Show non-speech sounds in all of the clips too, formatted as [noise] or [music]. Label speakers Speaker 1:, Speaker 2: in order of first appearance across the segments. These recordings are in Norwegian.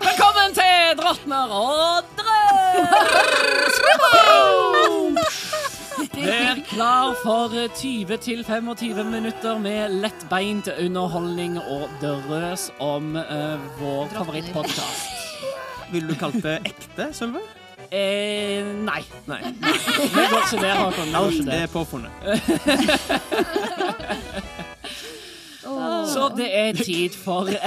Speaker 1: Velkommen til Drottner og Drøs! Vær klar for 20-25 minutter med lettbeint underholdning og drøs om uh, vår favorittpodkast.
Speaker 2: Ville du kalt det ekte, Sølve?
Speaker 1: Eh, nei.
Speaker 2: Nei.
Speaker 1: Det går ikke det, Håkon. Det ikke det.
Speaker 2: er påfunnet. [laughs]
Speaker 1: Så det er tid for en [laughs]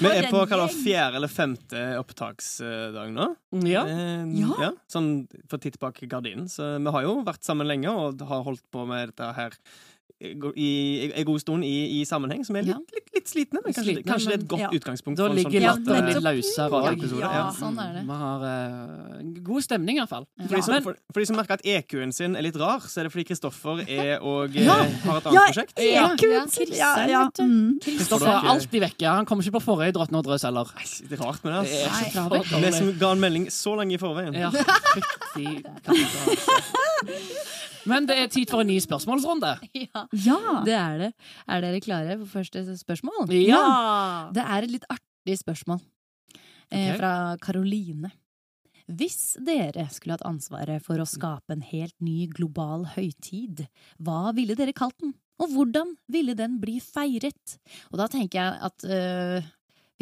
Speaker 2: Vi er på hva da, fjerde eller femte opptaksdag nå.
Speaker 1: Ja.
Speaker 2: Eh,
Speaker 3: Ja.
Speaker 2: ja. Sånn for titt bak gardinen. Så vi har jo vært sammen lenge og har holdt på med dette her i en god stund i, i sammenheng, som er litt,
Speaker 3: Ja.
Speaker 2: litt, litt slitne. Men kanskje,
Speaker 1: Slitne,
Speaker 2: kanskje det er et godt
Speaker 3: ja.
Speaker 2: utgangspunkt.
Speaker 1: Da
Speaker 2: for
Speaker 1: ligger
Speaker 2: sånn
Speaker 3: Ja,
Speaker 1: latteren litt løsere.
Speaker 2: pratepisode,
Speaker 3: Ja,
Speaker 2: ja.
Speaker 3: sånn er det.
Speaker 1: Vi har uh, god stemning, iallfall.
Speaker 2: For de, som, for, for de som merker at EQ-en sin er litt rar, så er det fordi Kristoffer er og
Speaker 3: Ja.
Speaker 2: har et annet
Speaker 3: Ja,
Speaker 2: prosjekt.
Speaker 3: ja,
Speaker 1: Ja.
Speaker 3: Ja, ja. Mm.
Speaker 1: Kristoffer er alltid vekke. Han kommer ikke på forrige Drottner og Drøs heller.
Speaker 2: Det er rart med det.
Speaker 1: Det
Speaker 2: Altså. Vi som ga en melding så lenge i forveien.
Speaker 1: Ja, katta. [laughs] Men det er tid for en ny spørsmålsrunde.
Speaker 4: Ja,
Speaker 3: Ja.
Speaker 4: det er det. Er dere klare for første spørsmål?
Speaker 1: Ja!
Speaker 4: Det er et litt artig spørsmål eh, fra Karoline. Hvis dere skulle hatt ansvaret for å skape en helt ny global høytid, hva ville dere kalt den? Og hvordan ville den bli feiret? Og da tenker jeg at øh,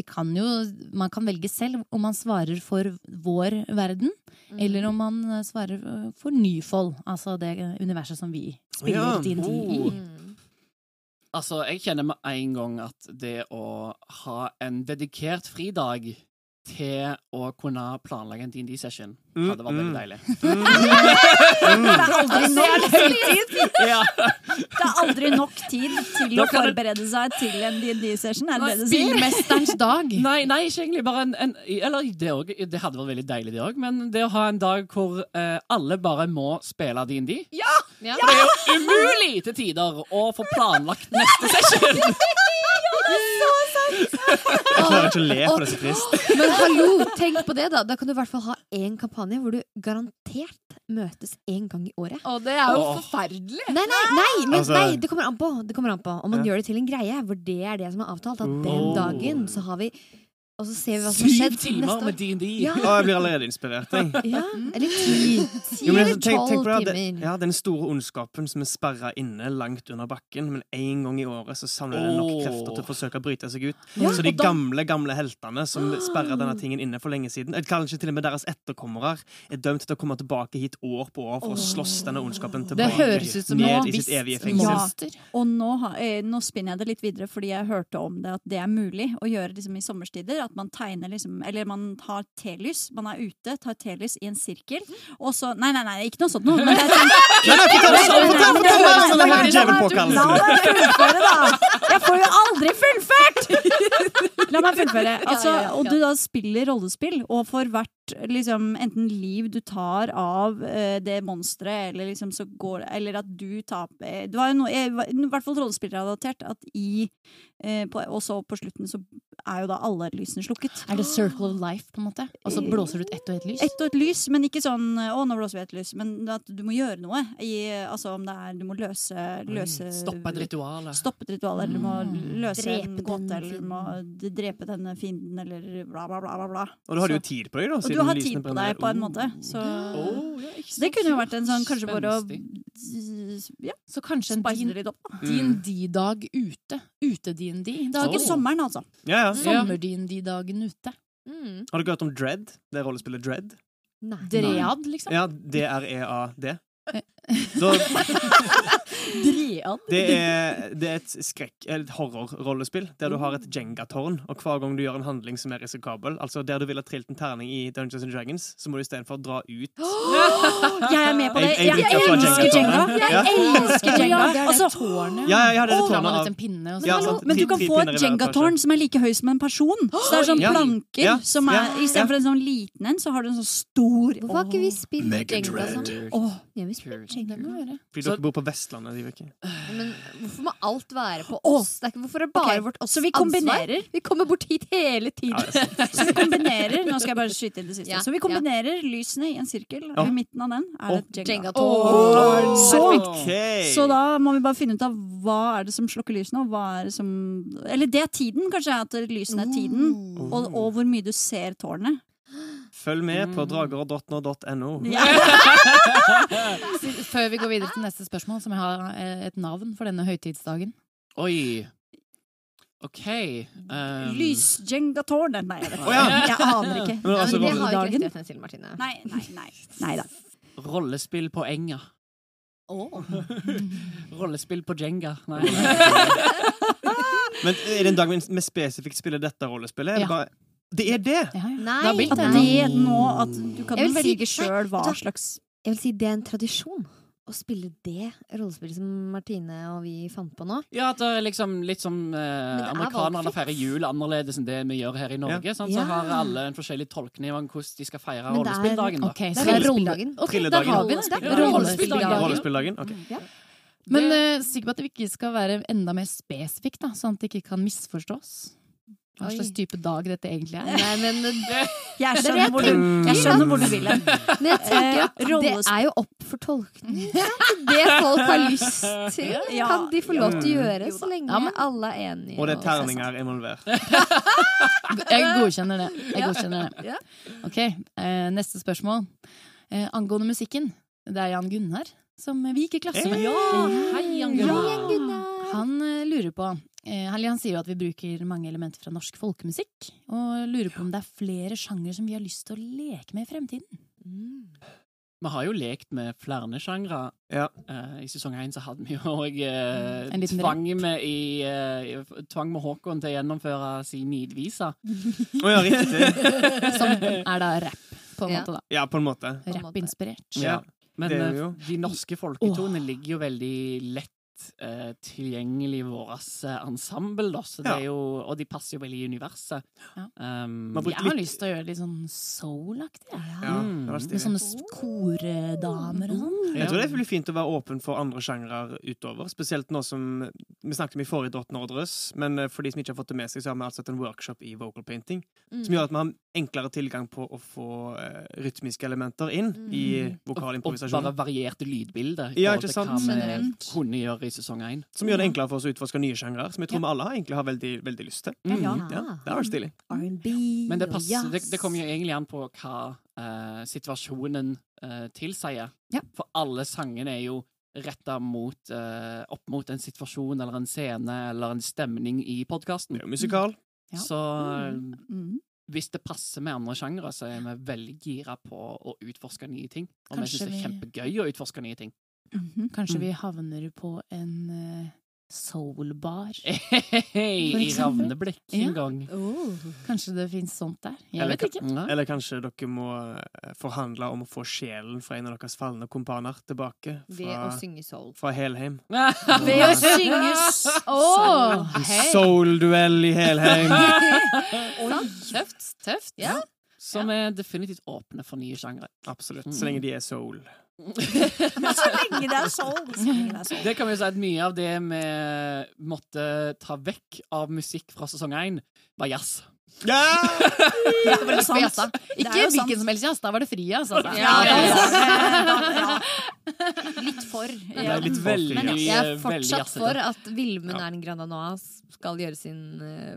Speaker 4: kan jo Man kan velge selv om man svarer for vår verden, eller om man svarer for Nyfold, altså det universet som vi spiller
Speaker 2: Ja,
Speaker 4: tid i.
Speaker 2: oh.
Speaker 3: Mm.
Speaker 1: Altså, jeg kjenner med en gang at det å ha en dedikert fridag til å kunne planlegge en D&D-session
Speaker 2: Mm,
Speaker 1: hadde vært veldig
Speaker 2: mm.
Speaker 1: deilig. [laughs]
Speaker 3: Det er aldri [laughs] nok høytid!
Speaker 1: Ja.
Speaker 3: Det er aldri nok tid til å forberede seg til en D&D-session, er det det du sier?
Speaker 4: Spillmesterens dag. [laughs]
Speaker 1: Nei, nei, ikke egentlig. Bare en, en Eller det, også, det hadde vært veldig deilig, det òg. Men det å ha en dag hvor eh, alle bare må spille D&D
Speaker 4: Ja.
Speaker 1: For det er jo umulig til tider å få planlagt neste session! [laughs]
Speaker 2: Jeg klarer ikke å le, for det er så trist.
Speaker 4: Men hallo, tenk på det, da. Da kan du i hvert fall ha én kampanje hvor du garantert møtes én gang i året.
Speaker 5: Og det er jo
Speaker 1: Åh.
Speaker 5: forferdelig.
Speaker 4: Nei, nei, nei, men,
Speaker 2: Altså-
Speaker 4: nei det kommer an på. Det kommer an på Om man
Speaker 2: Ja.
Speaker 4: gjør det til en greie, hvor det er det som er avtalt. At den dagen så har vi Og så ser vi hva som har
Speaker 1: Syv timer med DND!
Speaker 4: Ja,
Speaker 2: Å, jeg blir allerede inspirert. Jeg.
Speaker 4: ja, eller ti. Ti
Speaker 2: Jo,
Speaker 4: eller tolv timer.
Speaker 2: det, ja, den store ondskapen som er sperra inne langt under bakken, men én gang i året så samler den nok krefter til å forsøke å bryte seg ut.
Speaker 4: Ja,
Speaker 2: så de
Speaker 4: da-
Speaker 2: gamle gamle heltene som sperra denne tingen inne for lenge siden, eller kanskje til og med deres etterkommere, er dømt til å komme tilbake hit år på år for å slåss denne ondskapen
Speaker 4: Det
Speaker 2: tilbake
Speaker 4: høres ut som
Speaker 2: ned
Speaker 4: nå,
Speaker 2: i sitt evige fengsel.
Speaker 4: Ja.
Speaker 3: Og nå, eh, nå spinner jeg det litt videre, fordi jeg hørte om det at det er mulig å gjøre liksom, i sommerstider. At man tegner liksom Eller man har telys. Man er ute, tar telys i en sirkel, og så Nei, nei, nei, ikke noe sånt noe. Men det er sånn
Speaker 2: sånn!
Speaker 3: Jeg får jo aldri fullført! La meg fullføre. Altså, og du da spiller rollespill, og for hvert liksom, enten liv du tar av uh, det monsteret, eller liksom så går Eller at du taper Det var jo noe, eh, i hvert fall rollespillrelatert, at i uh, på, Og så på slutten så er jo da alle lysene slukket.
Speaker 4: Er det circle of life, på en måte? Og så blåser du ut ett og ett lys?
Speaker 3: Ett og et lys, men ikke sånn Å, nå blåser vi et lys. Men at du må gjøre noe. I, altså om det er Du må løse, løse
Speaker 1: Stoppe et ritual.
Speaker 3: Stoppe et ritual, eller du må løse
Speaker 4: Drepe
Speaker 3: en gåte, eller du må drepe denne fienden, eller bla, bla, bla. bla, bla.
Speaker 2: Og du hadde jo tid på deg, da.
Speaker 3: og du har tid på deg, på en
Speaker 2: Oh.
Speaker 3: måte. Så
Speaker 1: Oh, ja,
Speaker 3: så det kunne jo vært en sånn kanskje bare å ja,
Speaker 4: Så kanskje en
Speaker 3: da.
Speaker 2: Mm.
Speaker 4: Ute. Ute-D&D.
Speaker 3: Ikke
Speaker 1: Oh.
Speaker 3: sommeren, altså.
Speaker 2: Ja, ja.
Speaker 4: Sommer-DND-dagen ute.
Speaker 5: Mm.
Speaker 2: Har dere hørt om Dread? Det rollespillet Dread?
Speaker 5: Nei.
Speaker 4: Dread, liksom.
Speaker 2: Ja, D-R-E-A-D. Da, [laughs] [laughs]
Speaker 4: Drean?
Speaker 2: Det er, det er et skrekk, eller et horrorrollespill der du har et Jenga-tårn, og hver gang du gjør en handling som er risikabel, altså der du ville trilt en terning i Dungeons and Dragons, så må du istedenfor dra ut [gasps]
Speaker 3: Jeg er med på det.
Speaker 2: Jeg- jeg
Speaker 3: Jeg, elsker Jenga. Jeg elsker Jenga.
Speaker 4: Ja, det er
Speaker 3: Altså,
Speaker 4: det tårnet.
Speaker 2: Ja, ja, ja, det er tårnet av
Speaker 4: pinne og så.
Speaker 2: Ja,
Speaker 3: men du kan få et Jenga-tårn som er like høy som en person. Så det er sånn
Speaker 2: Ja.
Speaker 3: planker
Speaker 2: Ja.
Speaker 3: som er Istedenfor en sånn liten en, så har du en sånn stor
Speaker 5: Hvorfor har ikke vi spilt Jenga sånn?
Speaker 3: Åh,
Speaker 5: Ja, vi spiller Jenga.
Speaker 2: Fordi dere bor på Vestlandet, de ikke.
Speaker 5: Men hvorfor må alt være på oss? Det er ikke, hvorfor er det bare
Speaker 3: okay.
Speaker 5: vårt
Speaker 3: Så vi
Speaker 5: ansvar? Vi kommer bort hit hele tiden.
Speaker 2: Ja. [laughs]
Speaker 3: Så vi kombinerer Nå skal jeg bare skyte inn det siste.
Speaker 5: Ja,
Speaker 3: Så vi kombinerer lysene i en sirkel,
Speaker 2: Ja.
Speaker 3: og i midten av den er det et Jenga.
Speaker 5: Jenga-tårn.
Speaker 3: Så,
Speaker 2: okay.
Speaker 3: så da må vi bare finne ut av hva er det som slukker lysene, og hva er det som Eller det er tiden, kanskje, at lysene er tiden. Og, og hvor mye du ser tårnet.
Speaker 2: Følg med på drager.no.no. [laughs]
Speaker 3: Ja.
Speaker 4: Før vi går videre til neste spørsmål, så må jeg ha eh, et navn for denne høytidsdagen.
Speaker 1: Oi. OK. Um,
Speaker 3: Lys-Jenga-tårn Nei.
Speaker 2: Å, ja.
Speaker 3: Jeg aner ikke.
Speaker 2: Men altså,
Speaker 5: Men det har ikke rettighetene til, Martine.
Speaker 3: Nei, nei, nei. Nei da.
Speaker 1: Rollespill på enga. [laughs] Rollespill på Jenga. Nei. [laughs]
Speaker 2: Men er det en dag vi spesifikt spiller dette rollespillet? eller
Speaker 4: Ja.
Speaker 2: bare- Det er det!
Speaker 4: Ja, ja.
Speaker 5: Nei,
Speaker 3: At
Speaker 4: det.
Speaker 3: nå At du kan
Speaker 5: vil si-
Speaker 3: sjøl hva slags
Speaker 5: Jeg vil si det er en tradisjon å spille det rollespillet som Martine og vi fant på nå.
Speaker 1: Ja, at det er liksom litt som eh,
Speaker 5: er
Speaker 1: amerikanerne feirer jul annerledes enn det vi gjør her i Norge. Sant? Så
Speaker 5: Ja.
Speaker 1: har alle en forskjellig tolkning av hvordan de skal feire rollespilldagen. da.
Speaker 4: Ok, så det er rolle...
Speaker 5: rollespilldagen.
Speaker 4: Ok, der har vi det.
Speaker 5: Rollespilldagen.
Speaker 4: Rollespilldagen.
Speaker 2: Okay. Ja.
Speaker 4: Men uh, sikker på at det ikke skal være enda mer spesifikt, da, sånn at det ikke kan misforstås? Hva slags type dag dette egentlig er?
Speaker 5: Nei, men, [laughs] [laughs]
Speaker 3: Jeg skjønner
Speaker 5: jeg,
Speaker 3: hvor du, jeg skjønner hvor du vil hen. [laughs]
Speaker 5: men jeg tenker at
Speaker 3: Eh,
Speaker 5: det er jo opp for tolkning. Det folk har lyst til, kan de få lov til å gjøre, så lenge alle er enige.
Speaker 2: Og det er terninger involvert.
Speaker 4: Jeg godkjenner det. Jeg godkjenner det. Ok, eh, neste spørsmål. Eh, angående musikken. Det er Jan Gunnar som vi gikk i klasse med.
Speaker 1: Hei, Jan Gunnar.
Speaker 4: Han eh, lurer på eh, han, han sier jo at vi bruker mange elementer fra norsk folkemusikk, og lurer på om det er flere sjangre som vi har lyst til å leke med i fremtiden.
Speaker 5: Mm.
Speaker 1: Vi har jo lekt med flere sjangre.
Speaker 2: Ja.
Speaker 1: Eh, I sesong én så hadde vi jo òg uh,
Speaker 4: En
Speaker 1: tvang, med i, eh, tvang med Håkon til å gjennomføre sin nidvise. [laughs]
Speaker 2: Å ja, riktig.
Speaker 4: Som er da rapp, på en
Speaker 5: Ja.
Speaker 4: måte. da.
Speaker 2: Ja, på en måte.
Speaker 4: Rappinspirert.
Speaker 2: Ja.
Speaker 1: Men eh, de norske folketonene ligger jo veldig lett eh, tilgjengelig vårt eh, ensemble, da. Så det
Speaker 2: Ja.
Speaker 1: er jo, og de passer jo veldig i universet.
Speaker 4: Ja.
Speaker 1: Um,
Speaker 4: Jeg har
Speaker 2: litt-
Speaker 4: lyst til å gjøre det litt sånn soul-aktig.
Speaker 2: Ja,
Speaker 1: Mm.
Speaker 4: Med sånne kordamer og sånn.
Speaker 2: Jeg tror det blir fint å være åpen for andre sjangre utover. Spesielt nå som Vi snakket om i forrige Drott Nordrøs, men eh, for de som ikke har fått det med seg, så har vi altså hatt en workshop i vocal painting.
Speaker 5: Mm.
Speaker 2: Som gjør at vi har enklere tilgang på å få uh, rytmiske elementer inn i
Speaker 5: vokalimprovisasjon.
Speaker 1: og, og bare varierte lydbilder
Speaker 2: Ja, ikke sant?
Speaker 1: hva vi kunne gjøre i sesong én.
Speaker 2: Som gjør det enklere for oss å utforske nye sjangre, som jeg tror vi alle har egentlig har veldig, veldig lyst til.
Speaker 1: Mm.
Speaker 3: Ja.
Speaker 2: Ja, det er stilig.
Speaker 5: R&B
Speaker 1: Men det, passer, det, det kommer jo egentlig an på hva uh, situasjonen uh, tilsier.
Speaker 4: Ja.
Speaker 1: For alle sangene er jo retta mot, eh, opp mot en situasjon eller en scene eller en stemning i podkasten.
Speaker 2: Det er jo musikal.
Speaker 4: Ja.
Speaker 1: Så
Speaker 3: Mm.
Speaker 1: hvis det passer med andre sjangere, så er vi veldig gira på å utforske nye ting. Og vi
Speaker 4: Kanskje
Speaker 1: syns det er kjempegøy å utforske nye ting.
Speaker 3: Mhm.
Speaker 4: Kanskje vi havner på en uh, soul-bar. [laughs]
Speaker 1: I
Speaker 4: Ja.
Speaker 1: en gang.
Speaker 5: Oh.
Speaker 4: Kanskje det fins sånt der. Jeg
Speaker 2: Eller
Speaker 4: vet ikke.
Speaker 2: Eller kanskje dere må eh, forhandle om å få sjelen fra en av deres falne kompaner tilbake
Speaker 5: Ved å
Speaker 2: fra,
Speaker 5: synge soul.
Speaker 2: fra Helheim. [laughs]
Speaker 3: Ved å synge
Speaker 2: En soul-duell i Helheim. [laughs]
Speaker 4: Tøft. tøft.
Speaker 5: Ja.
Speaker 1: Som er definitivt åpne for nye sjangre.
Speaker 2: Absolutt. Så lenge de er soul. [laughs]
Speaker 3: Så lenge det er soul. Så lenge det er.
Speaker 1: Det kan vi jo si at mye av det vi måtte ta vekk av musikk fra sesong én, var jazz.
Speaker 2: Yeah!
Speaker 3: Ja, det er [laughs] sant. Det er
Speaker 4: Ikke
Speaker 3: sant.
Speaker 4: hvilken som helst jazz, da var det fri jazz. Altså.
Speaker 3: Ja, ja. Litt for. Ja.
Speaker 2: litt
Speaker 1: Veldig,
Speaker 5: Men jeg er fortsatt for at Vilmund
Speaker 2: er
Speaker 5: en Granda skal gjøre sin eh,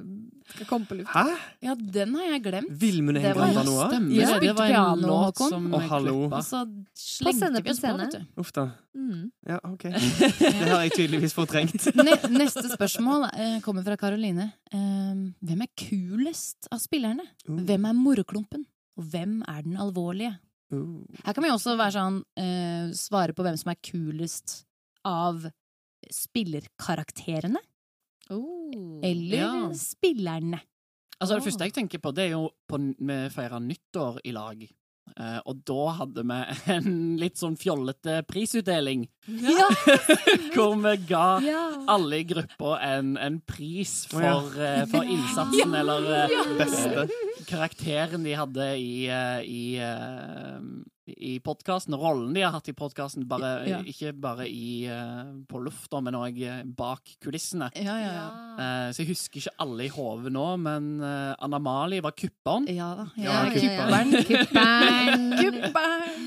Speaker 5: Skal komme på luft.
Speaker 2: Hæ?
Speaker 4: Ja, den har jeg glemt.
Speaker 2: Vilmund
Speaker 4: Det var
Speaker 2: Engranda
Speaker 4: jazz,
Speaker 1: Stemmer
Speaker 4: Ja.
Speaker 1: det. Var en
Speaker 4: Piano,
Speaker 1: låt som
Speaker 2: Å, hallo.
Speaker 4: Og så
Speaker 5: scene,
Speaker 4: slengte vi
Speaker 5: på
Speaker 4: oss på, vet du.
Speaker 2: Uff da.
Speaker 5: Mm.
Speaker 2: Ja, OK. [laughs] Det har jeg tydeligvis fortrengt. [laughs]
Speaker 4: Ne neste spørsmål eh, kommer fra Karoline. Eh, hvem er kulest av spillerne?
Speaker 2: Uh.
Speaker 4: Hvem er moroklumpen? Og hvem er den alvorlige?
Speaker 2: Uh.
Speaker 4: Her kan vi også være sånn, eh, svare på hvem som er kulest av spillerkarakterene
Speaker 5: Oh.
Speaker 4: eller
Speaker 1: Ja.
Speaker 4: spillerne?
Speaker 1: Altså, det første jeg tenker på, det er jo på, Vi feira nyttår i lag. Eh, og da hadde vi [laughs] en litt sånn fjollete prisutdeling.
Speaker 4: Ja. [laughs]
Speaker 1: hvor vi ga
Speaker 5: Ja.
Speaker 1: alle i gruppa en, en pris for, eh, for [laughs] innsatsen, eller eh,
Speaker 2: Beste.
Speaker 1: karakteren de hadde i, uh, i, i podkasten, rollen de har hatt i podkasten,
Speaker 4: Ja.
Speaker 1: ikke bare i, eh, på lufta, men òg bak kulissene.
Speaker 4: Ja, ja.
Speaker 1: Eh, så jeg husker ikke alle i hodet nå, men Anna Mali var kupperen.
Speaker 4: Ja da.
Speaker 2: Ja,
Speaker 4: Ja,
Speaker 5: kupperen.
Speaker 4: Kuppern.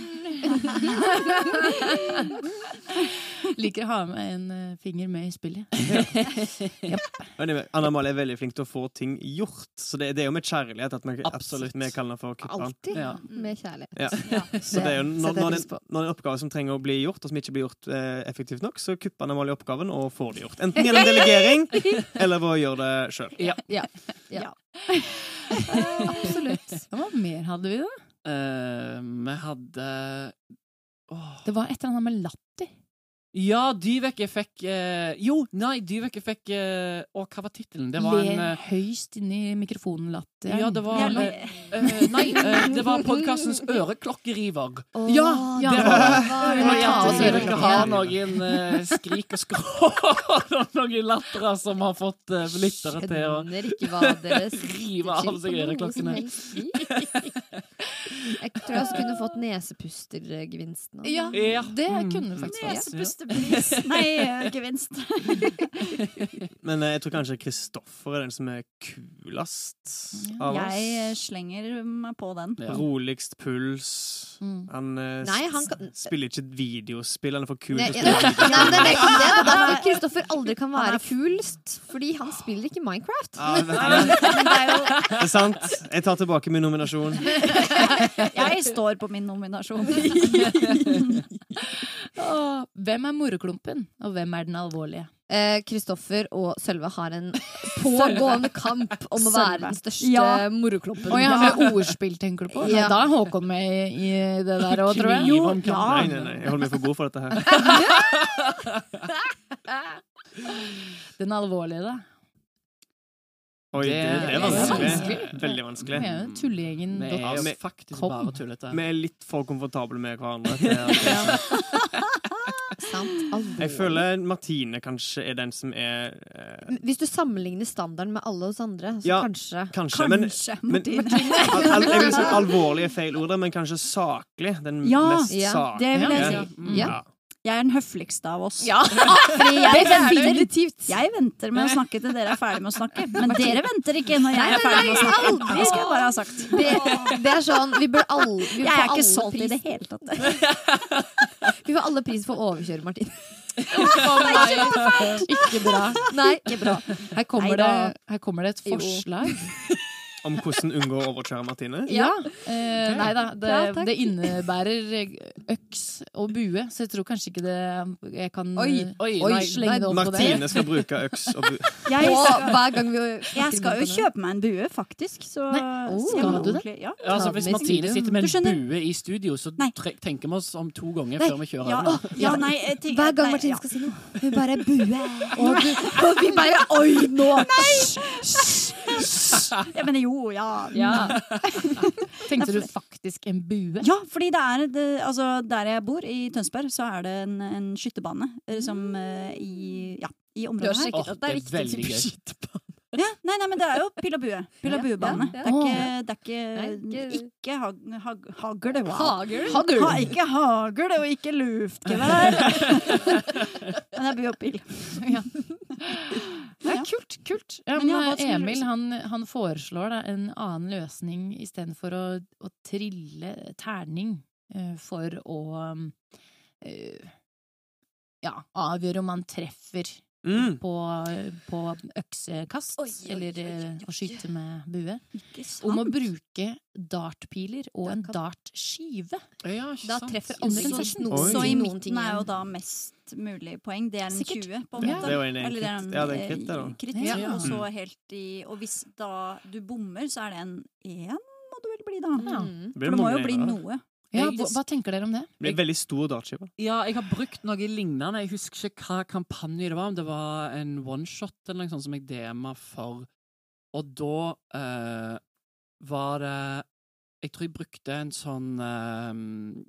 Speaker 4: [laughs] Liker å ha med en eh, finger med i spillet. [laughs]
Speaker 2: Anyway, Anna Amalie er veldig flink til å få ting gjort, så det, det er jo med kjærlighet at vi,
Speaker 1: Absolutt.
Speaker 2: at vi kaller for kupperen.
Speaker 5: Alltid
Speaker 1: Ja.
Speaker 5: med kjærlighet.
Speaker 2: Ja. Så det er jo når, når,
Speaker 5: en,
Speaker 2: når en oppgave som trenger å bli gjort, og som ikke blir gjort eh, effektivt nok, så kupper Anna i oppgaven og får det gjort. Enten gjennom delegering eller ved å gjøre det sjøl.
Speaker 5: Ja. [laughs]
Speaker 4: Absolutt. Hva mer hadde vi, da?
Speaker 1: Eh, vi hadde oh.
Speaker 4: Det var et eller annet med latter.
Speaker 1: Ja, Dyveke fikk eh, Jo, nei, Dyveke fikk eh, Å, hva var tittelen? Det var
Speaker 4: Le
Speaker 1: en eh,
Speaker 4: høyst inni mikrofonen latter
Speaker 1: Ja, det var
Speaker 3: Ja,
Speaker 1: eh, eh, Nei, eh, det var podkastens Øreklokkeriver.
Speaker 4: Ja, ja.
Speaker 1: Det var-
Speaker 5: var
Speaker 4: Vi må ta oss
Speaker 1: Dere
Speaker 4: øreklokker.
Speaker 1: har noen eh, skrik og skrål og noen latterer som har fått eh, lyttere til å
Speaker 5: Skjønner ikke hva dere [laughs]
Speaker 1: Rive av seg øreklokkene.
Speaker 5: Jeg tror jeg også kunne fått nesepustergevinsten. også.
Speaker 4: Ja,
Speaker 1: Ja.
Speaker 4: det
Speaker 1: Mm.
Speaker 4: kunne du faktisk fått.
Speaker 3: Nesepustepris. Nei, gevinst. [laughs]
Speaker 2: Men eh, jeg tror kanskje Kristoffer er den som er kulest av oss.
Speaker 3: Jeg eh, slenger meg på den.
Speaker 1: Ja.
Speaker 2: Roligst puls.
Speaker 4: Mm.
Speaker 2: Han, eh,
Speaker 5: Nei, han kan-
Speaker 2: spiller ikke videospill. Han er for kul til å spille videospill.
Speaker 5: det er er derfor [laughs] Kristoffer aldri kan være kulest. Fordi han spiller ikke Minecraft.
Speaker 2: Ja, [laughs] det
Speaker 3: er jo
Speaker 2: det er sant. Jeg tar tilbake min nominasjon.
Speaker 3: Jeg står på min nominasjon.
Speaker 4: Hvem er moroklumpen, og hvem er den alvorlige?
Speaker 5: Eh, Kristoffer og Sølve har en [laughs] pågående kamp om å være den største
Speaker 3: Ja.
Speaker 5: moroklumpen.
Speaker 4: jeg har med ordspill, tenker du på?
Speaker 5: Ja.
Speaker 4: Da er Håkon med i, i det der òg, tror jeg.
Speaker 1: Jo, ja.
Speaker 2: Nei, nei, nei. Jeg holder meg for god for dette her. [laughs]
Speaker 4: Den alvorlige, da.
Speaker 2: Oi, det, det er
Speaker 1: Det er
Speaker 2: vanskelig.
Speaker 4: vanskelig.
Speaker 2: Veldig
Speaker 4: Vi
Speaker 2: vanskelig.
Speaker 4: er tullegjengen.
Speaker 1: Vi er
Speaker 2: men-
Speaker 1: faktisk bare tullete.
Speaker 2: Vi er litt for komfortable med hverandre. Til at [laughs] det er sånn.
Speaker 5: Sant. Alvorlig.
Speaker 2: jeg føler Martine kanskje er den som er eh,
Speaker 5: Hvis du sammenligner standarden med alle oss andre, så
Speaker 2: Ja.
Speaker 5: kanskje
Speaker 2: Kanskje, men
Speaker 3: Kanskje,
Speaker 2: men-
Speaker 3: Martine. [laughs]
Speaker 2: al, al, Jeg vil si alvorlig er feil ord, men kanskje saklig. Den
Speaker 3: Ja,
Speaker 2: mest
Speaker 5: ja,
Speaker 2: saklige.
Speaker 3: det vil jeg si.
Speaker 1: Mm.
Speaker 5: Ja.
Speaker 3: Jeg er den høfligste av oss.
Speaker 4: Ja, [laughs]
Speaker 3: Fordi jeg venter, jeg venter med å snakke til dere er ferdig med å snakke. Men dere venter ikke når jeg er ferdig med å snakke. Det skal jeg bare ha sagt.
Speaker 5: Det, det er sånn Vi bør alle vi
Speaker 3: Jeg er ikke solgt i det hele tatt. [laughs]
Speaker 5: Vi får alle pris for [laughs] å overkjøre Martin.
Speaker 4: ikke bra.
Speaker 5: Nei.
Speaker 3: Ikke bra.
Speaker 4: Her kommer, det, her kommer det et forslag.
Speaker 2: Om hvordan unngå å overkjøre Martine.
Speaker 4: Ja. Eh, nei da, det,
Speaker 5: Ja,
Speaker 4: det innebærer øks og bue, så jeg tror kanskje ikke det Jeg kan
Speaker 5: Oi,
Speaker 1: Oi,
Speaker 4: Oi,
Speaker 1: nei,
Speaker 4: slenge det opp på det.
Speaker 2: Martine skal bruke øks og bue. [laughs]
Speaker 3: Jeg skal,
Speaker 5: hver gang vi
Speaker 3: jeg skal jo kjøpe meg en bue, faktisk. Så
Speaker 4: Nei,
Speaker 5: oh,
Speaker 4: skal du det?
Speaker 3: Ja.
Speaker 1: Ja, altså, hvis Martine sitter med en bue i studio, så
Speaker 3: Nei.
Speaker 1: tre tenker vi oss om to ganger
Speaker 5: Nei.
Speaker 1: før vi kjører
Speaker 3: Ja,
Speaker 1: over.
Speaker 3: ja, nei, tenker-
Speaker 5: Hver gang
Speaker 3: nei,
Speaker 5: Martine
Speaker 3: ja.
Speaker 5: skal si noe, hun bare bue.
Speaker 3: Og, [laughs] og vi bare Oi, nå! Nei! Jeg mener jo, ja.
Speaker 4: Ja. [laughs] Tenkte du faktisk en bue?
Speaker 3: Ja, fordi det er det, altså, Der jeg bor, i Tønsberg, så er det en, en skyttebane eh, som eh, i, ja, i området her.
Speaker 1: Åh, det er veldig gøy.
Speaker 3: Ja, nei, nei, men det er jo pil og bue. Pil og buebane. Det er ikke, det er ikke,
Speaker 5: ikke-
Speaker 3: hag, hag, hagl. Wow.
Speaker 5: Hager.
Speaker 3: Ha, ikke hagl og ikke luftgevær. [laughs] Men det er bue og pil.
Speaker 4: Ja. er kult, kult.
Speaker 3: Men
Speaker 4: eh, Emil han, han foreslår da en annen løsning istedenfor å, å trille terning eh, for å eh, ja, avgjøre om man treffer
Speaker 2: Mm.
Speaker 4: på, på øksekast,
Speaker 3: Oi, oi, oi,
Speaker 4: eller
Speaker 3: oi,
Speaker 4: eh,
Speaker 3: oi,
Speaker 4: å skyte med bue.
Speaker 3: Ikke
Speaker 4: Om å bruke dartpiler og en dartskive.
Speaker 1: Ja,
Speaker 5: Da treffer andre
Speaker 4: så-
Speaker 5: først
Speaker 2: Oi.
Speaker 3: Så i midten er jo da mest mulig poeng. Det er en
Speaker 4: Sikkert.
Speaker 3: 20, på en
Speaker 4: Ja.
Speaker 3: måte.
Speaker 2: Det jo en
Speaker 3: Eller det er en,
Speaker 2: Ja, det er en
Speaker 3: eh,
Speaker 2: kritt, da.
Speaker 3: kritt,
Speaker 4: Ja.
Speaker 3: Og så
Speaker 2: Mm.
Speaker 3: helt i Og hvis da du bommer, så er det en én, må det vel bli, da.
Speaker 4: Ja.
Speaker 5: Mm.
Speaker 3: For det må jo bli noe.
Speaker 4: Ja, hva, hva tenker dere om det?
Speaker 2: Det blir en veldig stor dartskive.
Speaker 1: Ja, jeg har brukt noe lignende. Jeg husker ikke hva kampanje det var. Om det var en oneshot eller noe sånt som jeg DM-a for. Og da uh, var det Jeg tror jeg brukte en sånn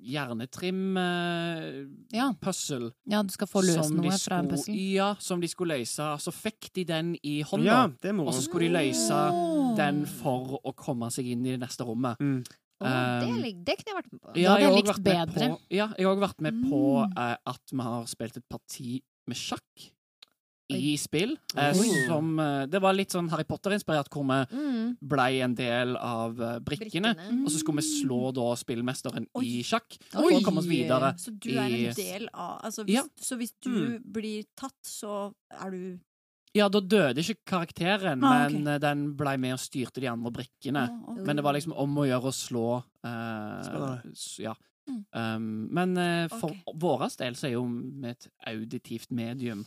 Speaker 1: jernetrim-puzzle.
Speaker 4: Ja. ja, du skal få løst noe fra en puzzle.
Speaker 1: Ja, som de skulle løse. Så fikk de den i hånda,
Speaker 2: Ja,
Speaker 1: og så skulle de løse den for å komme seg inn i det neste rommet.
Speaker 2: Mm.
Speaker 5: Å, det,
Speaker 1: Um,
Speaker 5: lik- det kunne jeg vært med på.
Speaker 4: Ja, jeg
Speaker 1: har også
Speaker 4: likt bedre.
Speaker 1: På, ja, jeg har òg vært med på
Speaker 3: Mm.
Speaker 1: eh, at vi har spilt et parti med sjakk i spill. Eh, som eh, Det var litt sånn Harry Potter-inspirert, hvor vi
Speaker 5: Mm.
Speaker 1: blei en del av eh, brikkene.
Speaker 5: Brikkene.
Speaker 1: Og så skulle vi slå da spillmesteren
Speaker 3: Oi.
Speaker 1: i sjakk for å komme oss videre.
Speaker 3: Så du er en del av altså hvis,
Speaker 1: Ja.
Speaker 3: Så hvis du
Speaker 2: Mm.
Speaker 3: blir tatt, så er du
Speaker 1: Ja, da døde ikke karakteren,
Speaker 3: Ah, okay.
Speaker 1: men eh, den ble med og styrte de andre brikkene.
Speaker 3: Å, okay.
Speaker 1: Men det var liksom om å gjøre å slå uh. Ja.
Speaker 4: Mm.
Speaker 1: Um, men uh, for
Speaker 3: okay.
Speaker 1: vår del så er jo med et auditivt medium.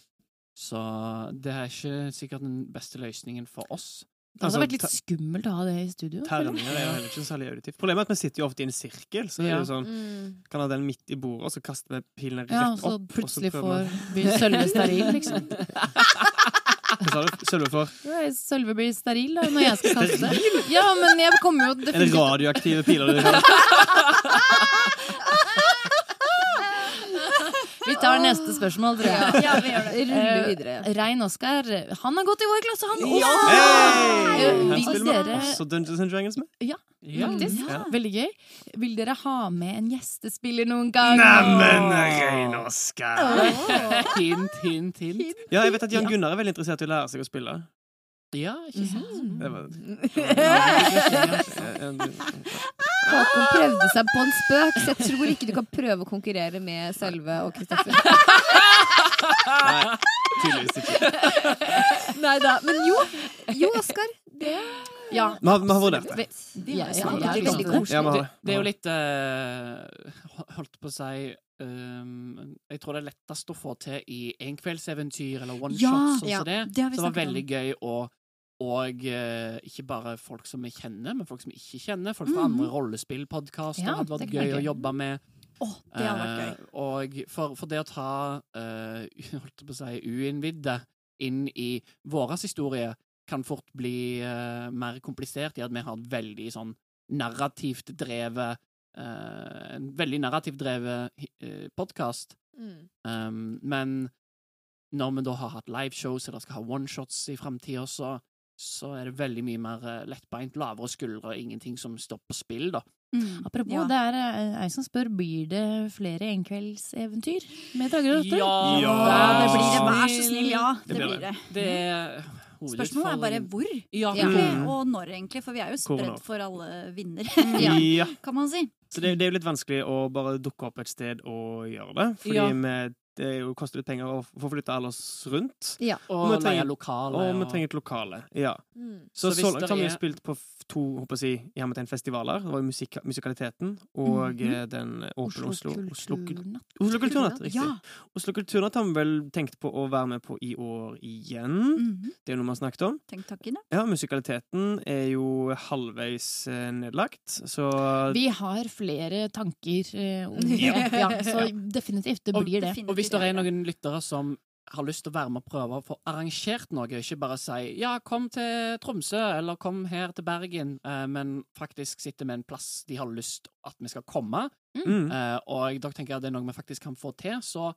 Speaker 1: Så det er ikke sikkert den beste løsningen for oss.
Speaker 4: Det hadde
Speaker 2: Altså,
Speaker 4: vært litt skummelt å ha det i studio.
Speaker 2: Terninger er jo heller ikke særlig auditivt. Problemet er at vi sitter jo ofte i en sirkel, så det er
Speaker 1: Ja.
Speaker 2: jo sånn
Speaker 5: Mm.
Speaker 2: kan ha den midt i bordet, og så kaster vi pilene rett opp.
Speaker 4: Ja,
Speaker 2: og
Speaker 4: så
Speaker 2: plutselig
Speaker 4: får
Speaker 2: vi-
Speaker 4: blir Sølve steril, liksom. [laughs]
Speaker 2: Hva sa du? Sølve for
Speaker 4: Sølve blir steril da, når jeg skal [laughs] kaste. Ja, men jeg kommer jo
Speaker 2: det
Speaker 4: definitivt
Speaker 2: radioaktive piler du [laughs] har?
Speaker 4: Vi tar neste spørsmål, tror jeg.
Speaker 3: Ja, vi gjør det.
Speaker 5: Rulle
Speaker 4: videre.
Speaker 5: videre.
Speaker 4: Rein Oskar, han har gått i vår klasse, han
Speaker 2: Hey!
Speaker 4: også!
Speaker 2: Her
Speaker 4: Vil
Speaker 2: spiller vi
Speaker 4: dere-
Speaker 2: også Dungeons and Dragons med.
Speaker 4: Ja, Faktisk.
Speaker 2: Ja.
Speaker 4: Veldig gøy. Vil dere ha med en gjestespiller noen gang?
Speaker 2: Neimen, Rein Oskar!
Speaker 1: hint, hint, hint.
Speaker 2: Ja, jeg vet at Jan Gunnar er veldig interessert i å lære seg å spille.
Speaker 1: Ja, ikke sant? [laughs]
Speaker 2: Det var,
Speaker 5: Håkon prøvde seg på en spøk, så jeg tror ikke du kan prøve å konkurrere med Sølve og Kristoffer.
Speaker 2: nei, tydeligvis ikke.
Speaker 4: Nei da, men jo.
Speaker 5: Jo, Oskar. Det
Speaker 4: Ja.
Speaker 2: Vi har, vi har vurdert det.
Speaker 5: Ja,
Speaker 4: ja,
Speaker 5: det er veldig koselig.
Speaker 1: Det,
Speaker 2: det.
Speaker 1: er jo litt uh, Holdt på å si um, Jeg tror det er lettest å få til i enkveldseventyr eller one
Speaker 3: shot,
Speaker 1: shots. sånn
Speaker 5: ja,
Speaker 1: som det.
Speaker 3: det
Speaker 1: Så det var veldig gøy å og eh, ikke bare folk som vi kjenner, men folk som vi ikke kjenner. Folk fra
Speaker 3: mm.
Speaker 1: andre rollespillpodkaster
Speaker 4: Ja,
Speaker 1: hadde vært gøy å jobbe med.
Speaker 3: Oh, det hadde vært gøy.
Speaker 1: Eh, og for, for det å ta eh, [laughs] holdt på å si, uinnvidde inn i vår historie kan fort bli eh, mer komplisert i at vi har et veldig sånn narrativt drevet eh, En veldig narrativt drevet uh, podkast.
Speaker 5: mm.
Speaker 1: Um, men når vi da har hatt liveshows eller skal ha oneshots i framtida, så, så er det veldig mye mer eh, lettbeint, lavere skuldre, ingenting som står på spill, da.
Speaker 3: Mm.
Speaker 4: Apropos,
Speaker 3: Ja.
Speaker 4: det er eh, ei som spør blir det flere enkveldseventyr med Drager og Rotter.
Speaker 2: Ja.
Speaker 3: Ja, det blir det. Vær så snill, ja.
Speaker 2: Det
Speaker 3: Det
Speaker 2: blir det.
Speaker 3: det.
Speaker 1: Det er
Speaker 3: Spørsmålet er bare hvor,
Speaker 1: Ja,
Speaker 3: egentlig,
Speaker 2: Mm.
Speaker 3: og når, egentlig. For vi er jo
Speaker 2: spredt
Speaker 3: spredd for alle vinder, [laughs] [laughs]
Speaker 5: Ja.
Speaker 2: Ja.
Speaker 3: kan man si.
Speaker 2: Så det, det er jo litt vanskelig å bare dukke opp et sted og gjøre det. Fordi
Speaker 1: Ja.
Speaker 2: vi, det jo, koster litt penger å få flytta alle oss rundt.
Speaker 5: Ja.
Speaker 1: Og
Speaker 2: vi trenger-
Speaker 1: leie lokale.
Speaker 2: Og vi trenger et lokale. Ja.
Speaker 5: Mm.
Speaker 2: Så
Speaker 1: Så
Speaker 2: så, langt har vi
Speaker 1: er-
Speaker 2: spilt på to håper jeg, i hermetegn festivaler. Det var jo musik musikaliteten og
Speaker 4: mm
Speaker 2: -hmm. den åpne Oslo. Oslo. Oslo Kulturnatt, riktig.
Speaker 3: Ja.
Speaker 2: Oslo Kulturnatt har vi vel tenkt på å være med på i år igjen.
Speaker 3: Mhm.
Speaker 2: Det er jo noe vi har snakket om.
Speaker 3: Tenk takken, ja.
Speaker 2: Ja, Musikaliteten er jo halvveis eh, nedlagt, så
Speaker 4: Vi har flere tanker eh, om [laughs] det.
Speaker 3: Ja.
Speaker 4: Ja, så definitivt, det
Speaker 1: Og-
Speaker 4: blir det.
Speaker 1: Og hvis det er noen lyttere som har lyst til å være med og prøve å få arrangert noe, ikke bare si 'ja, kom til Tromsø', eller 'kom her til Bergen', eh, men faktisk sitte med en plass de har lyst at vi skal komme,
Speaker 2: mm.
Speaker 1: eh, og da tenker jeg at det er noe vi faktisk kan få til, så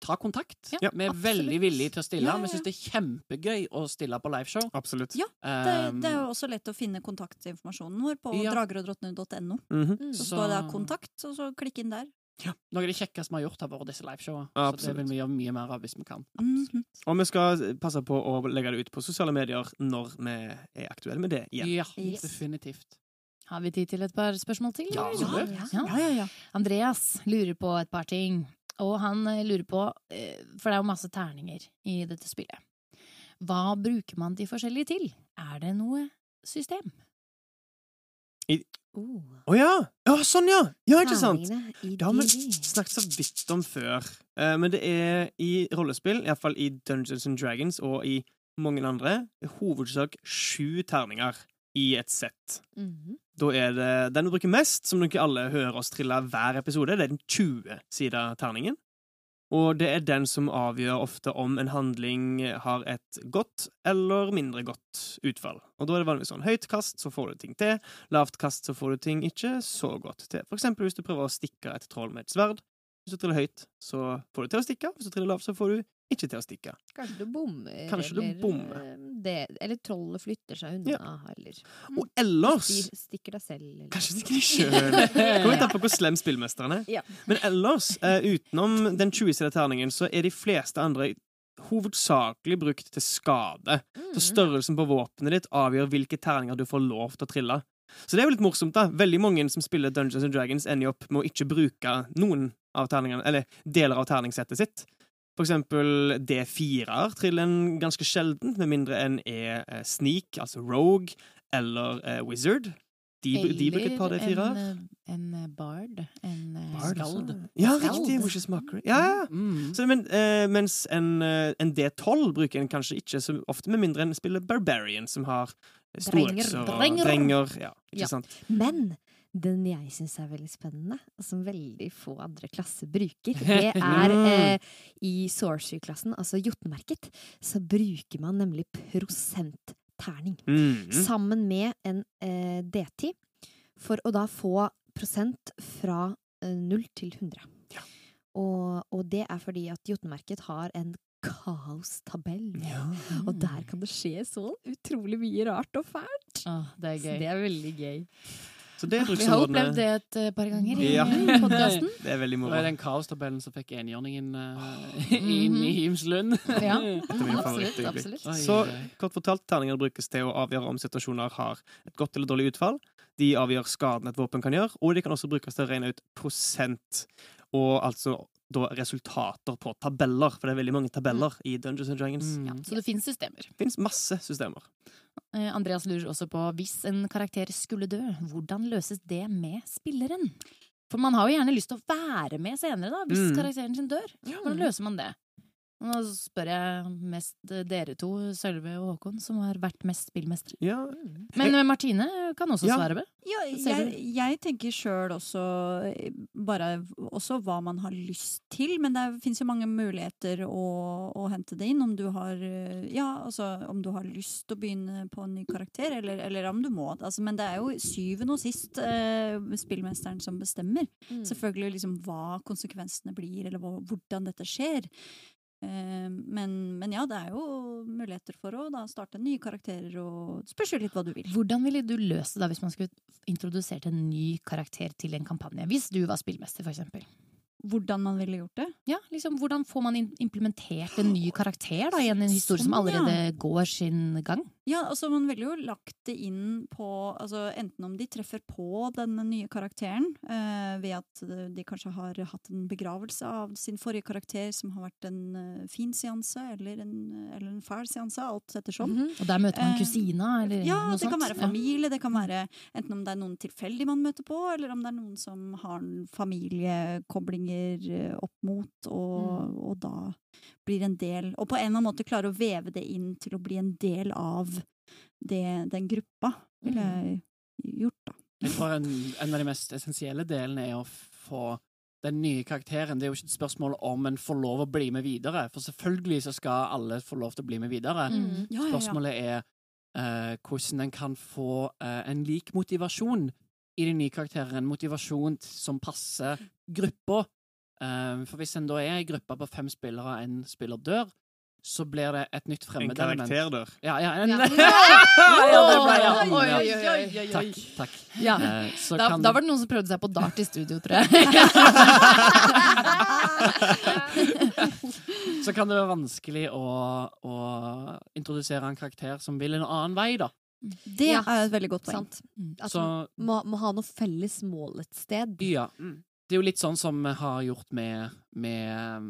Speaker 1: ta kontakt.
Speaker 4: Ja,
Speaker 1: vi er
Speaker 4: absolutt.
Speaker 1: veldig villige til å stille.
Speaker 3: Ja, ja,
Speaker 1: Vi syns det er kjempegøy å stille på liveshow.
Speaker 2: Absolutt.
Speaker 3: Ja, Det, det er jo også lett å finne kontaktinformasjonen vår på
Speaker 1: Ja.
Speaker 3: drageroddrottene.no.
Speaker 2: Mhm.
Speaker 5: Mm.
Speaker 3: Så
Speaker 1: Så-
Speaker 3: står det 'kontakt', og så klikk inn der.
Speaker 1: Noe av det kjekkeste vi har gjort, har vært disse liveshowene.
Speaker 2: Ja,
Speaker 1: så det vil vi gjøre mye mer av hvis vi kan.
Speaker 3: Mhm.
Speaker 2: Og vi skal passe på å legge det ut på sosiale medier når vi er aktuelle med det igjen.
Speaker 1: Ja,
Speaker 3: Yes.
Speaker 1: definitivt.
Speaker 4: Har vi tid til et par spørsmål til?
Speaker 1: Ja?
Speaker 4: Ja.
Speaker 3: Ja, ja, ja.
Speaker 4: Andreas lurer på et par ting. Og han eh, lurer på, eh, for det er jo masse terninger i dette spillet. Hva bruker man de forskjellige til? Er det noe system?
Speaker 5: Oh.
Speaker 2: Å ja! Ja, sånn, ja! Ja, ikke sant? Det har vi snakket så vidt om før. Uh, men det er i rollespill, iallfall i Dungeons and Dragons og i mange andre, hovedsak sju terninger i et sett.
Speaker 5: Mhm.
Speaker 2: Da er det den du bruker mest, som dere alle hører oss trille hver episode. Det er den 20-sida terningen. Og det er den som avgjør ofte om en handling har et godt eller mindre godt utfall. Og da er det vanligvis sånn høyt kast, så får du ting til. Lavt kast, så får du ting ikke så godt til. For eksempel hvis du prøver å stikke et troll med et sverd. Hvis du triller høyt, så får du til å stikke. Hvis du triller lavt, så får du ikke til å stikke.
Speaker 5: Kanskje du bommer,
Speaker 2: Kanskje du
Speaker 5: eller,
Speaker 2: bommer.
Speaker 5: eh, Det, eller trollet flytter seg unna, eller
Speaker 2: Og ellers
Speaker 5: de stikker deg selv, eller
Speaker 2: Kanskje stikker de sjøl. Kommer litt an på hvor slem spillmesteren er.
Speaker 5: Ja.
Speaker 2: Men ellers, uh, utenom den 20-sida terningen, så er de fleste andre hovedsakelig brukt til skade.
Speaker 5: Mm.
Speaker 2: Så størrelsen på våpenet ditt avgjør hvilke terninger du får lov til å trille. Så det er jo litt morsomt, da. Veldig mange som spiller Dungeons and Dragons, ender opp med å ikke bruke noen av terningene, eller deler av terningssettet sitt. For eksempel D4-er triller en ganske sjeldent, med mindre en er eh, sneak, altså rogue, eller uh, wizard. De, de bruker et par D4-er.
Speaker 4: en, en eh, bard. En
Speaker 2: Bard,
Speaker 4: skald.
Speaker 2: altså. Ja,
Speaker 4: Skald.
Speaker 2: riktig! Witches Mockery. Ja, ja.
Speaker 1: Mm.
Speaker 2: Så, men, uh, mens en, en D12 bruker en kanskje ikke så ofte, med mindre en spiller Barbarian, som har storøkser og
Speaker 5: drenger.
Speaker 2: Ja, ikke
Speaker 5: Ja.
Speaker 2: sant?
Speaker 5: Men den jeg syns er veldig spennende, og som veldig få andre klasser bruker, [laughs] det er eh, i Sorcery-klassen, altså Jotunmerket, så bruker man nemlig prosentterning.
Speaker 2: Mhm.
Speaker 5: Sammen med en eh, D10, for å da få prosent fra eh, 0 til 100.
Speaker 2: Ja.
Speaker 5: Og, og det er fordi at Jotunmerket har en kaostabell. Og der kan det skje så utrolig mye rart og fælt.
Speaker 4: Ah, det er
Speaker 5: Så det er veldig gøy.
Speaker 2: Så det
Speaker 4: Vi har opplevd det et eh, par ganger i
Speaker 2: Ja.
Speaker 4: podkasten. [laughs]
Speaker 2: Det er veldig
Speaker 1: Det er den kaostabellen som fikk enhjørningen uh, inn i Himslund.
Speaker 4: Ja, [laughs] absolutt. absolutt.
Speaker 2: Så kort fortalt, terninger brukes til å avgjøre om situasjoner har et godt eller dårlig utfall. De avgjør skaden et våpen kan gjøre, og de kan også brukes til å regne ut prosent. Og altså da resultater på tabeller, for det er veldig mange tabeller i Dungeons and Dragons.
Speaker 1: Mm.
Speaker 4: Ja, så det finnes systemer.
Speaker 2: Det finnes masse systemer.
Speaker 4: Eh, Andreas lurer også på hvis en karakter skulle dø, hvordan løses det med spilleren? For man har jo gjerne lyst til å være med senere, da, hvis
Speaker 2: Mm.
Speaker 4: karakteren sin dør. Hvordan løser man det? Nå spør jeg mest dere to, Sølve og Håkon, som har vært mest spillmestere.
Speaker 2: Ja,
Speaker 4: Men eh, Martine kan også
Speaker 2: Ja.
Speaker 4: svare på.
Speaker 3: Ja, jeg, jeg tenker sjøl også eh, bare også hva man har lyst til, men det fins jo mange muligheter å, å hente det inn. Om du har eh, ja, altså om du har lyst til å begynne på en ny karakter, eller, eller om du må. Altså, men det er jo syvende og sist eh, spillmesteren som bestemmer.
Speaker 5: Mm.
Speaker 3: Selvfølgelig liksom hva konsekvensene blir, eller hvordan dette skjer. Eh, men, men ja, det er jo muligheter for å da starte nye karakterer, og spørs jo litt hva du vil.
Speaker 4: Hvordan ville du løst det da hvis man skulle introdusert en ny karakter til en kampanje? Hvis du var spillmester, for eksempel.
Speaker 3: Hvordan man ville gjort det.
Speaker 4: Ja, liksom, hvordan får man implementert en ny karakter da, i en, en historie som
Speaker 3: Sånn,
Speaker 4: allerede går sin gang?
Speaker 3: Ja, altså Man ville jo lagt det inn på altså Enten om de treffer på denne nye karakteren eh, ved at eh, de kanskje har hatt en begravelse av sin forrige karakter som har vært en eh, fin seanse eller en, eller en fæl seanse, alt ettersom.
Speaker 5: -hmm.
Speaker 4: Og der møter man kusina, eller
Speaker 3: Ja,
Speaker 4: noe
Speaker 3: det kan være familie, det kan være enten om det er noen tilfeldig man møter på, eller om det er noen som har familiekoblinger opp mot, og, og da blir en del Og på en eller annen måte klare å veve det inn til å bli en del av det, den gruppa, ville jeg gjort, da.
Speaker 1: Jeg tror en, en av de mest essensielle delene er å få den nye karakteren. Det er jo ikke et spørsmål om en får lov å bli med videre, for selvfølgelig så skal alle få lov til å bli med videre.
Speaker 5: Mm.
Speaker 3: Ja, ja, ja.
Speaker 1: Spørsmålet er uh, hvordan en kan få uh, en lik motivasjon i den nye karakteren. En motivasjon som passer gruppa. Uh, for hvis en da er i gruppa på fem spillere, og en spiller dør, så blir det et nytt
Speaker 2: En
Speaker 1: fremmedelement.
Speaker 2: karakter dør.
Speaker 1: Ja, ja, en,
Speaker 5: Ja. [laughs]
Speaker 1: ja, det ble ja.
Speaker 5: Oi, oi, oi, oi.
Speaker 1: Takk. takk.
Speaker 4: Ja.
Speaker 1: Eh, så
Speaker 4: Da,
Speaker 1: kan-
Speaker 4: da var det noen som prøvde seg på dart i studio, tror jeg. [laughs]
Speaker 1: så kan det være vanskelig å, å introdusere en karakter som vil en annen vei, da.
Speaker 3: Det
Speaker 5: Ja,
Speaker 3: er et veldig godt poeng.
Speaker 5: Sant. At
Speaker 1: Så
Speaker 5: man må, må ha noe felles mål et sted.
Speaker 1: ja. Det er jo litt sånn som vi har gjort med, med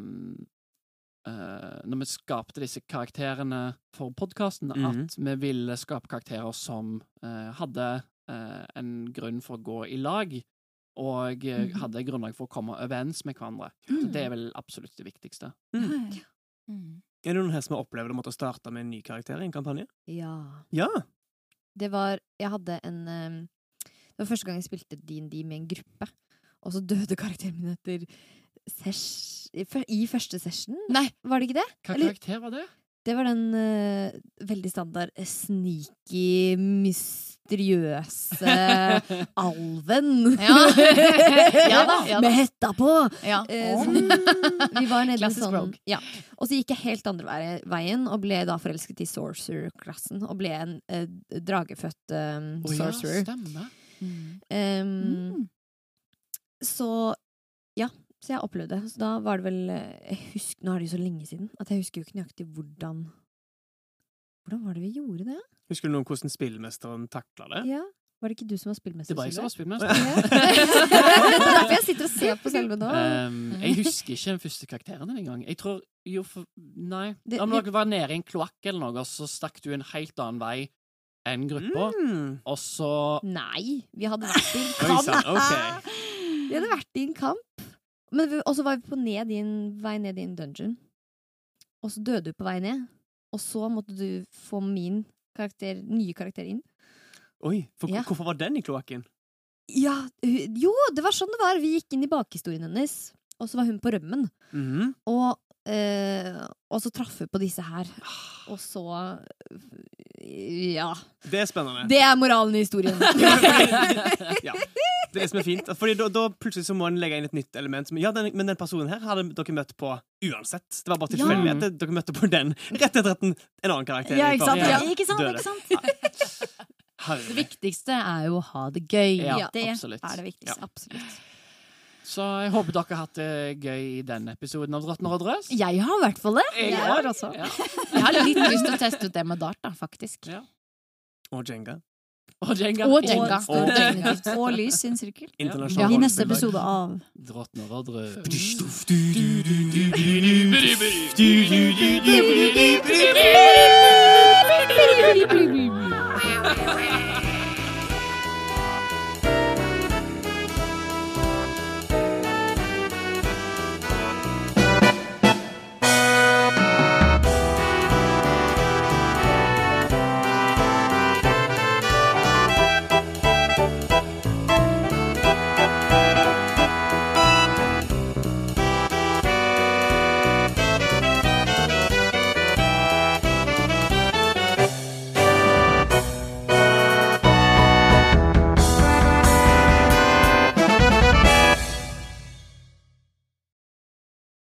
Speaker 1: uh, Når vi skapte disse karakterene for podkasten,
Speaker 2: mm -hmm.
Speaker 1: at vi ville skape karakterer som uh, hadde uh, en grunn for å gå i lag, og mm
Speaker 3: -hmm.
Speaker 1: hadde grunnlag for å komme overens med hverandre. Mm. Så det er vel absolutt det viktigste.
Speaker 2: Mm.
Speaker 4: Mm.
Speaker 2: Er det noen her som har opplevd å måtte starte med en ny karakter i en kampanje?
Speaker 5: Ja.
Speaker 2: ja.
Speaker 5: Det var Jeg hadde en um, Det var første gang jeg spilte DND med en gruppe, og så døde [laughs] karakteren min etter i første session?
Speaker 4: Nei.
Speaker 5: Var det ikke det?
Speaker 1: Hva karakter var det?
Speaker 5: Det var den uh, veldig standard eh, sneaky, mysteriøse [laughs] alven.
Speaker 4: ja. ja, da, ja da.
Speaker 5: Med hetta på!
Speaker 4: Ja.
Speaker 5: Uh, vi var nede i sånn ja. Og så gikk jeg helt andre veien og ble da forelsket i sorcerer-klassen. Og ble en uh, dragefødt
Speaker 1: um, oh,
Speaker 5: sorcerer.
Speaker 1: Ja,
Speaker 4: mm.
Speaker 5: Um,
Speaker 3: mm.
Speaker 5: Så ja, så jeg opplevde det. Så da var det vel eh, Jeg husker, Nå er det jo så lenge siden at jeg husker jo ikke nøyaktig hvordan Hvordan var det vi gjorde det?
Speaker 2: Husker du noe om hvordan spillmesteren takla det?
Speaker 5: Ja. Var det ikke du som var spillmester?
Speaker 1: Det var jeg som var spillmester. [laughs]
Speaker 5: det er derfor jeg sitter og ser på selve nå.
Speaker 1: Um, jeg husker ikke den første karakteren din engang. Jeg tror jo, for, Nei.
Speaker 5: Det,
Speaker 1: Om dere var nede i en kloakk eller noe, og så stakk du en helt annen vei enn gruppa,
Speaker 2: mm.
Speaker 1: og så
Speaker 5: Nei! Vi hadde vært i en kamp.
Speaker 2: okay.
Speaker 5: Vi hadde vært i en kamp. Og så var vi på ned din, vei ned i en dungeon, og så døde du på vei ned. Og så måtte du få min karakter, nye karakter inn.
Speaker 2: Oi, for
Speaker 5: ja.
Speaker 2: Hvorfor var den i kloakken?
Speaker 5: Ja, jo, det var sånn det var. Vi gikk inn i bakhistorien hennes, og så var hun på rømmen.
Speaker 2: Mm -hmm.
Speaker 5: Og Eh, og så traff vi på disse her. Ah. Og så eh, Ja.
Speaker 2: Det er spennende.
Speaker 5: Det er moralen i historien. [laughs]
Speaker 2: ja. Det som er fint. Fordi da, da plutselig så må en legge inn et nytt element. Ja, den, men den personen her hadde dere møtt på uansett. Det var bare tilfeldig ja. dere møtte på den rett etter at en, annen karakter
Speaker 3: ja, ikke sant? Ja. Ikke sant. Ikke sant?
Speaker 4: Ja.
Speaker 2: Det
Speaker 4: viktigste er jo å ha det gøy.
Speaker 1: Ja,
Speaker 3: det
Speaker 1: absolutt.
Speaker 3: er det viktigste.
Speaker 5: Absolutt.
Speaker 1: Så jeg håper dere har hatt det gøy i denne episoden av Drottner og drøs.
Speaker 4: Jeg har i hvert fall det.
Speaker 1: Jeg,
Speaker 3: jeg har, også
Speaker 1: ja.
Speaker 4: jeg har litt lyst til å teste ut det med dart, da, faktisk.
Speaker 1: Ja.
Speaker 2: Og Jenga.
Speaker 1: Og Jenga.
Speaker 4: Og, Jenga.
Speaker 2: og,
Speaker 4: og,
Speaker 3: og lys i en sirkel.
Speaker 2: Ja.
Speaker 3: I neste episode av
Speaker 1: Drottner og drøs.
Speaker 2: Blibli, blibli, blibli,